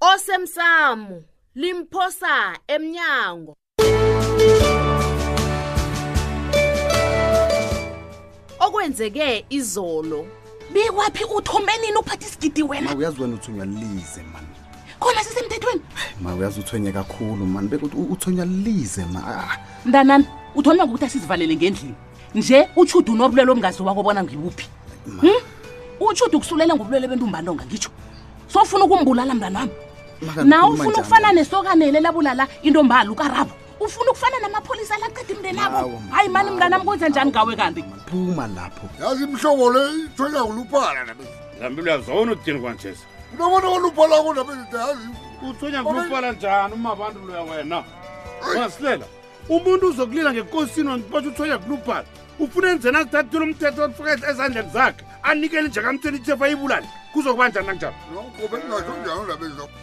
osemsamo limphosa emnyango okwenzeke izolo bikwaphi uthome nini uphatha isigidi wena uyazi wena uthunywa lize mani khona sisemthethweni ma uyazi uthwenye kakhulu mani bekuthi uthonya lize ma ah. mntanami uthonywa ngokuthi asizivalele ngendlini nje utshudu unobulwele obungazi wakho bona ngibuphi hmm? utshudu kusulela ngobulwele bentumbantonga ngitsho sofuna ukumbulala mntana wami Maka, nawe ngikhuluma ufuna njani? ukufana nesokanele labulala intombala ukarabo ufuna ukufana namapholisa laqeda imndeni abo Awu, hayi mani mntana wami kwenza njani ngawe kanti phuma lapho yazi imhlobo le ithonya kuluphala nabe Zambili uyazona uthini kwanjesi. unobona oluphalako nabe yazi Uthonya kuluphala njani uma abantu loya wena? Wasilela. umuntu uzokulila ngekosini wanipotha uthoya kulubhala ufuna enzena azithathile umthetho wokufakela ezandleni zakhe anikele njengamthweni ithefa ibulale kuzokuba njani nanjalo nokho bengingasho njani undaba eziloko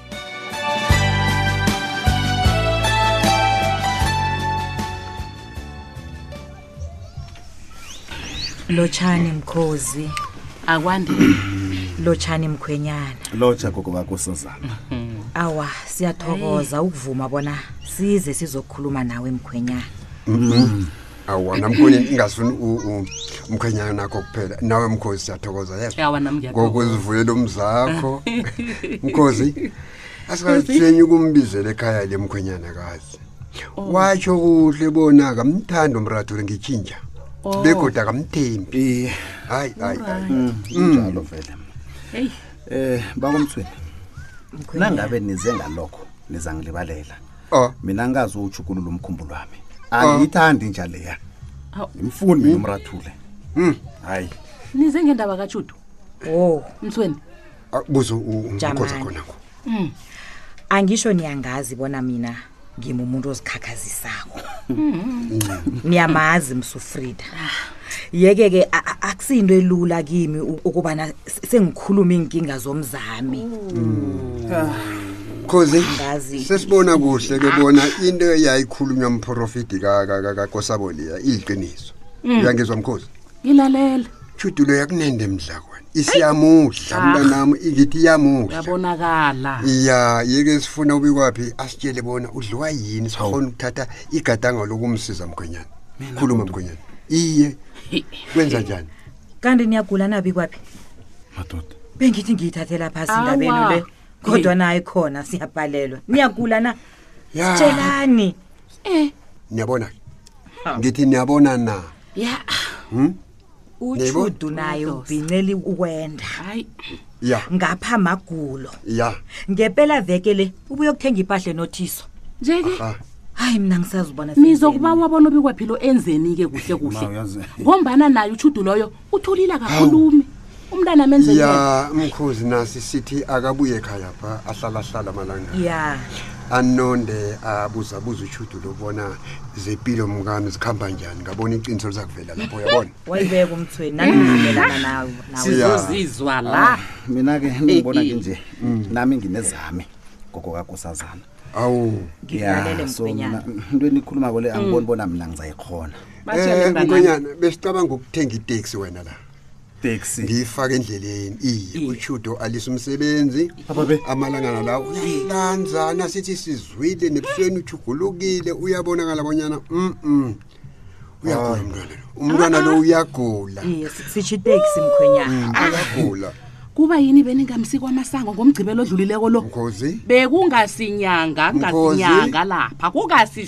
lotshani mkhozi akwande lotshani mkhwenyana lotsha gogo bakosazana awa siyathokoza ukuvuma bona size sizokhuluma nawe mkhwenyana awa namkhonye ingazifuni u- u- umkhwenyana nakho kuphela nawe mkhozi siyathokoza yes yawa nam ngiyathokoza ngokuzivulela umzakho mkhozi asikathwenye ukumbizela ekhaya le mkhwenyana kazi Oh. watsho kuhle bona akamthandi umrathu ngitshintsha Oh. begoda akamthembi iye hayi hayi hayi Mm, kunjalo vele Hey. eh bakomthweni nangabe nize ngalokho niza ngilibalela Oh. mina ngazi uwuchukulula umkhumbulo wami angiyithandi inja leya Awu. ngimfuni mina umrathule hayi nize ngendaba katshudu wo mthweni buzo ukhotha khona ngo mm. angisho niyangazi bona mina ngimumuntu ozikhakhazisako mm. niyamazi msufrida yeke ke akusinto elula kimi ukubana sengikhuluma iinkinga zomzami mm. ah. khozi sesibona kuhle ke bona into eyayikhulunywa mphorofidi kakosaboliya iyiqiniso mm. uyangizwa mkhozi ngilalela tshudulo yakunende mdlakwana isiyamudla mntanam ingithi iyamudla yabonakala iya yeke sifuna ubikwaphi asitshele bona udliwa yini sikhona ukuthatha igadanga lokumsiza mgwenyana khuluma mgwenyana iye kwenza njani kanti niyagula nabi kwaphi madoda bengithi ngiyithathela phasi indabenu le kodwa naye khona siyabhalelwa niyagula na sitshelani eh niyabona ngithi niyabona na ya hmm? utshudu naye ubhinceli ukwenda hayi ya ngapha magulo ya ngempela veke le ubuye ukuthenga impahla enothiso nje-ke Aha. hayi mna ngisazibona nizokuba wabona obikwaphilo enzeni-ke kuhle kuhle ngombana naye utshudu loyo uthulile akakhulumi umntana amenze njani? ya mkhozi nasi sithi akabuye ekhaya pha ahlalahlala amalanga ya anonde abuzabuza utshudu lobona zepilo mkami zikhamba njani ngabona iqiniso liza kuvela lapho uyabona wayibeka umthweni nangivumelana nawe nawe. sizozizwa la mina ke ningibona nginje nami nginezami gogo kakosazana awu Ngilalele, so mkhwenyana. mina into enikhulumako le angiboni bona mina ngizayikhona Batshele um mntanami. mkonyana besicabanga ukuthenga iteksi wena la taxi ngiyifaka endleleni iye uchudo alisa umsebenzi amalangana la uyalanzana sithi sizwile nebusweni uchugulukile uyabonakala bonyana mm uyagula mntwana umntwana lo uyagula sitshitsha iteksi mkhwenyana mm, uyagula kuba yini beningamsiki kwamasango ngomgcibelo odlulileko lo bekungasinyanga kungasinyanga lapha kungasi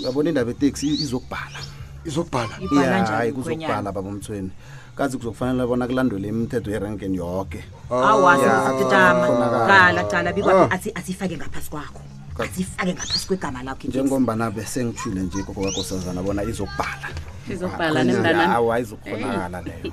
uyabona indaba eteksi izokubhala izokubhala ya hayi kuzokubhala baba mthweni kazi kuzokufanele bona kulandwele imithetho yerenken yoke awasitama cala bikwa ah. asifake ngaphasi kwakho asifake ngaphasi kwegama lakho njengombana besengithule nje kokokakosazana bona izokubhala izokubhala nemntana awa izokukhonakala leyo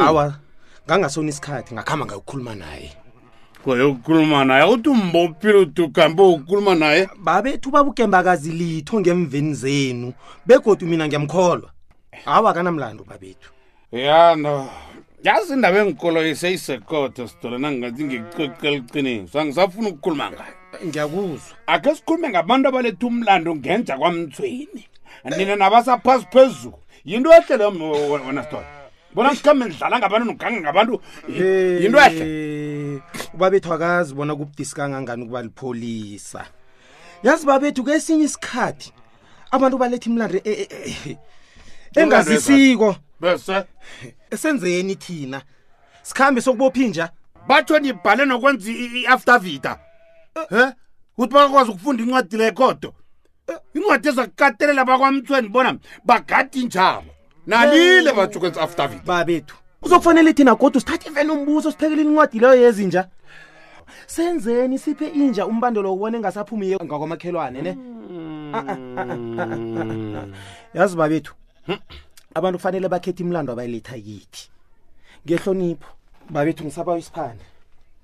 awa ngangasona isikhathi ngakhamba ngayokukhuluma naye koyokukhuluma naye uthi umbophile uthi ugambe ukukhuluma naye babethu babukembakazi litho ngemveni zenu begodu mina ngiyamkholwa hawa akanamlando babethu ya no yazi indaba engikoloyise isekodo sidole nangingathi ngikucocela iqiniso angisafuna ukukhuluma ngayo ngiyakuzwa akhe sikhulume ngabantu abaletha umlando ngenja kwamthweni nina nabasaphasi phezulu yinto ehle leyo mna we- we- wena sithole bona sikhambe ndidlala ngabantu ndigange ngabantu y- yinto ehle Eh, ubabethu akazi bona kubudisi kangangani ukuba lipholisa yazi babethu kwesinye isikhathi abantu baletha imilando e- e- e- engazisiko bese esenzeni thina sikhambe sokubophinja batsho nibhale nokwenza i-aftervita he ukuthi bakwazi ukufunda incwadi lekodo incwadi ezakukatelela bakwamthweni bona bagadi njabo nalile batshukensi affidavit babethu uzokufanele thina kodwa sithathe ivele umbuso siphekele incwadi leyo yezinja senzeni siphe inja umbandelo wokubona engasaphumi ngakwamakhelwane ne hmm. ah, ah, ah, yazi babethu abantu kufanele bakhethe imlando abayiletha kithi ngehlonipho babethu ngisabayo isiphande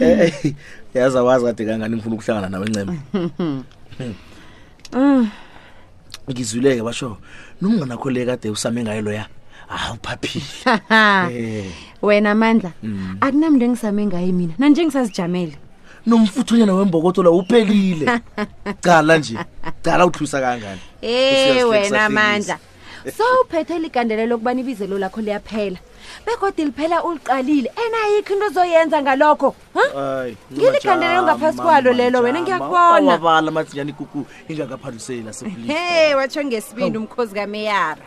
Eh, yazi awazi kade kangani ngifuna ukuhlangana nawe ncema Mm. ngizwileke basho nomngana kho le kade usame ngayo loya hawu phaphile Eh, wena mandla mm. akunamntu engisame ngaye mina nanje ngisazijamele nomfuthonyana wembokotola uphelile cala nje cala uthlusa kangani e Usiyazi wena kusafisa. mandla so uphethe ligandela lokuba nibizelo lakho liyaphela begodwa liphela uliqalile enayikho into ozoyenza ngalokho ngiligandela longaphasi kwalo lelo wena ngiyakubonawabala matsinyana ikuku ingakaphanduseli lasehe watsho ngesibindi umkhozi kameyara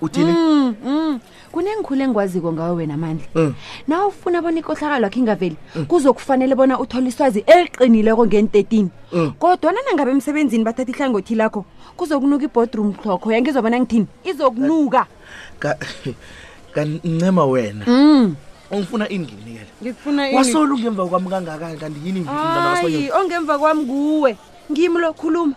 uthini mm, mm. kunengikhulu engikwazi-ko ngawe wena mandla Mm. na ufuna bona ikohlakalo yakho ingaveli kuzokufanele bona uthole iswazi eliqinileko ngeni-13 Mm. kodwa nanangabe emsebenzini bathatha ihlangothi lakho kuzokunuka ibodroom chlokho yangizwa bona ngithini izokunuka Ka- kancema wena Mm. ungifuna ini ngimnikele ngifuna ini? wasolo ungemva kwami kangakani kanti yini ngifuna nabasibanyoni? hayi ongemva kwami nguwe ngimi lo khuluma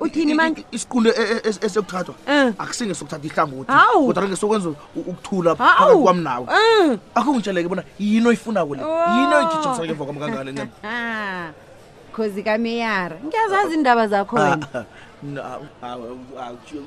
uthini manje isiqunto e- e- es- esiyokuthathwa Eh. akusinge sokuthatha ihlangothi Hawu. kodwa ngesokwenza u- ukuthula Hawu. phakathi kwami nawe Eh. akho ngitsheleke bona yini oyifunako le yini oyigijimisa ngemva kwami kangale ncema Ah, khozi kameyara ngiyazazi iindaba zakho wena Na- awu- awu- awu-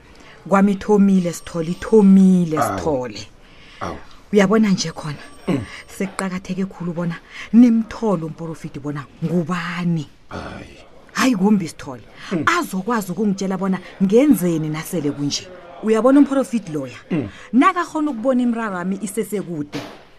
kwami ithomile sithole ithomile Awu. sithole Awu. uyabona nje khona Mm. sekuqakatheke khulu bona nimthole umporofidi bona ngubani hayi hayi kumbi sithole Mm. azokwazi ukungitshela bona ngenzeni nasele kunje uyabona umporofidi loya Mm. nakakhona ukubona imiraro yami isesekude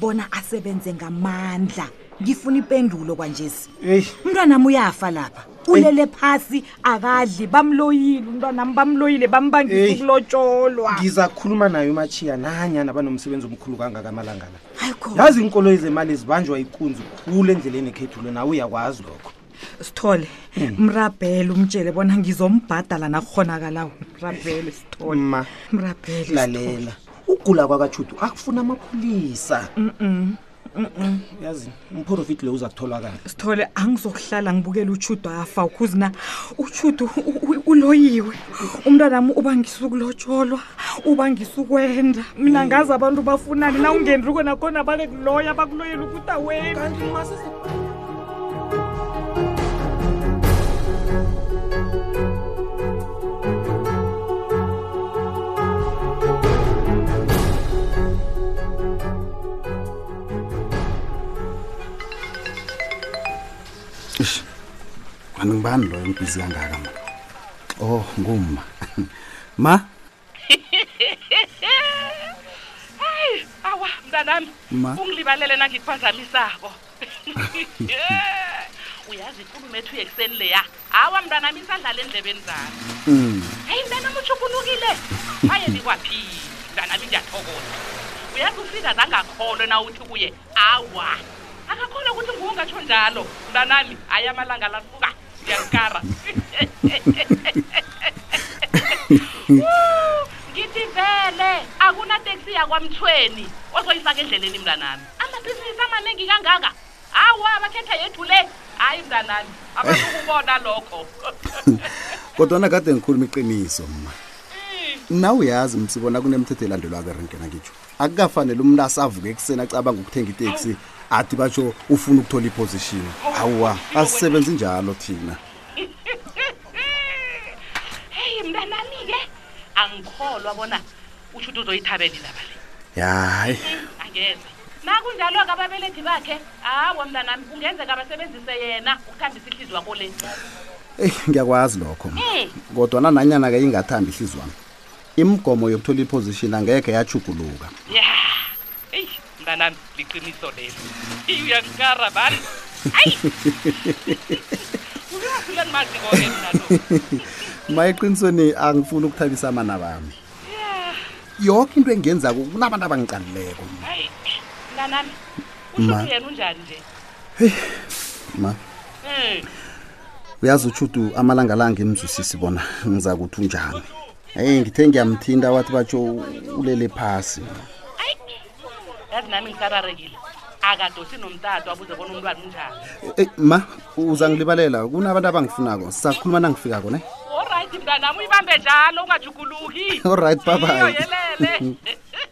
bona asebenze ngamandla ngifuna ipendulo kwanjesi eyi umntwanami uyafa lapha ulele phasi akadli bamloyile umntwanami bamloyile bambangisa Eyi. ukulotsholwa ngizakhuluma naye umachiya nanyana banomsebenzi omkhulu kangaka amalanga la hayi khona yazi iinkoloyi zemali zibanjwa ikunzi khulu endleleni ekhethulo nawe uyakwazi lokho sithole mm. mrabhele umtshele bona ngizombhadala nakukhonakalawo mrabhele sithole ma mrabhele lalela ugula kwakatshudu akufuna amapholisa yazi umprofiti lo uza kutholakala sithole angizokuhlala ngibukela utshudu afa ukhuzina utshudu uloyiwe umntwanami uba ngisuku lotsholwa ubangisa ukwenda mina ngazi abantu bafunani na ungenriko nakhona bake kuloya bakuloyela ukuta wena Ish. Kanti ngibani loyo ngibhizi kangaka manje? oh ngumma ma hayi awa mntanami Ma. ungilibalele nangikuphazamisako uyazi ikulumo ethu yekuseni leya awa mntanami isadlala endlebeni zami Mm. heyi mntanami utshukunukile maye nikwaphini mntanami ndiyathokoza uyazi ufika zangakholwe na uthi kuye awa akakholwa ukuthi nguwe ungatsho njalo mntanami hayi amalanga lasuka Biancara. ngithi vele akunateksi yakwamthweni ozoyifaka endleleni mntanami amabhizinisi amaningi kangaka hawa bakhetha yethu le hayi mntanami abazukubona lokho kodwana kade ngikhuluma iqiniso mma hmm. nawe uyazi msibona kunemithetho elandelwako erenkena ngitsho akukafanele umuntu asavuke ekuseni acabanga ukuthenga iteksi athi batsho ufuna ukuthola iposition awuwa asisebenzi njalo thina heyi mntanami-ke angikholwa bona usho ukuthi uzoyithabela indaba le ya hayi angeze nakunjalo-ke ababelethi bakhe hawa mntanami kungenzeka basebenzise yena ukuthambisa ihliziyo wakho le eyi ngiyakwazi lokho kodwa nananyana-ke ingathambi ihliziyo wami imigomo yokuthola iposition angekhe yachuguluka ya eyi mntanami liqiniso lelo iy uyangikara bani ayi uyafula nimazikoke mnalo mayiqinisweni angifuni ukuthabisa amana bami yoke into engenzako kunabantu abangiqalileko hayi mntanami Ma. ushuthi yena unjani nje ma um uyazi utshudu amalanga la ngimzwisisi bona ngiza kuthi unjani eyi ngithe ngiyamthinta wathi batsho ulele phasi yazi nami ngisararekile akadosi nomtato abuze bona umntwana unjani eyi ma uzangilibalela kunabantu abangifunako sakhuluma nangifikako ne olright mntanami uyibambe njalo ungajuguluki Alright, bye-bye. Iyo, yelele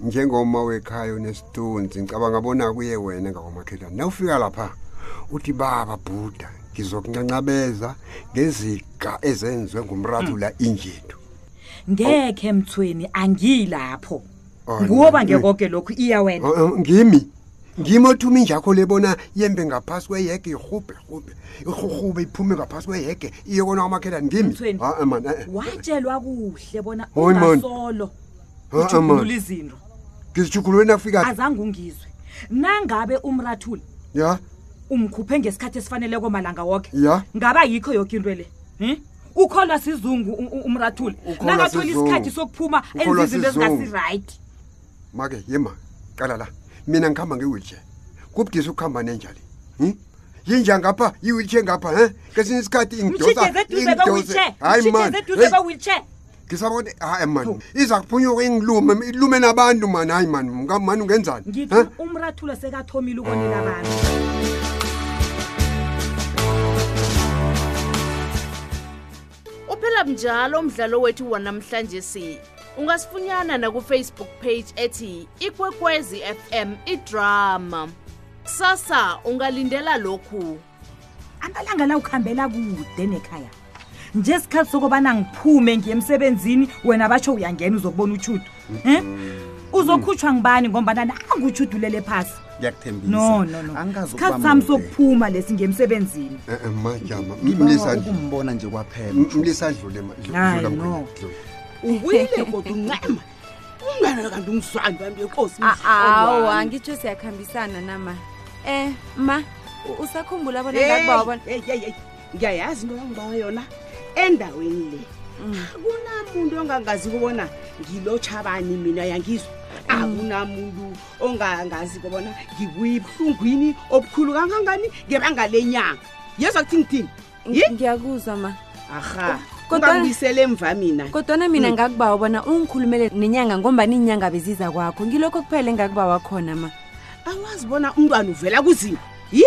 njengoma wekhayo nesithunzi ngicabanga bona kuye wena ngakomakhelwane nawufika lapha uthi baba bhuda ngizokuncancabeza ngezika ezenziwe ngumrathula hmm. injethu ngekhe emthweni angiyilapho oh, nguwo bangekoke lokhu iya wena oh, oh, ngimi ngimi othuma injakho le bona yembe ngaphasi kweyege irhubhe rhubhe irhurhube iphume ngaphasi kweyege iye kona kwamakhelani ngimi ah, eh, eh. watshelwa kuhle bona ungasolo ujugulula izinto ngizijugulule nafika azange ungizwe nangabe umrathule ya umkhuphe ngesikhathi esifaneleko malanga woke ya ngaba yikho yoke into le hmm? ukholwa sizungu umrathule nangathola isikhathi sokuphuma enza izinto ezingasiright make yema qala la mina ngihamba nge-wheelchair kubudisa ukuhamba nenjali hmm? yinja ngapha yi-wheelchair ngapha he kesinye isikhathi ingidosaayi man ngisabona hayi mani iza kuphunya ingilume ilume nabantu mani hayi mani mani ungenzani ngithi umrathula sekathomile ukonela abantu uphela njalo umdlalo wethu wanamhlanje si ungasifunyana nakufacebook page ethi ikwekwezi fm idrama kusasa ungalindela lokhu amalanga la ukhambela kude nekhaya nje sikhathi sokubana ngiphume ngiye emsebenzini wena batsho uyangena uzokubona utshudu um uzokhutshwa ngibani ngombana nangu utshudu ulele phasi no no no sikhathi sami sokuphuma lesi ngiye emsebenzini eh, eh, majama ukumbona nje kwaphela mlisa adlule no uwile kodwa uncema umnganelo kanti umzwani bambi yekosi Ah, awu angitsho siyakhambisana nama eh ma u- usakhumbula bona ngakubawabona ngiyayazi into kangibawa yona endaweni le akunamuntu ongangazi kubona ngilotjhabani mina yangizwa akunamuntu ongangazi kubona ngibuyibuhlungwini obukhulu kangangani ngebanga lenyanga yezwa kuthi ngithini Yi? ngiyakuzwa ma arha Kodwa- ungangibuyisela emva mina kodwana mina Mm. ngakubawa bona ungikhulumele nenyanga ngombani iinyanga beziza kwakho ngilokho kuphela engakubawa khona ma awazi bona umntwana uvela kuzima yi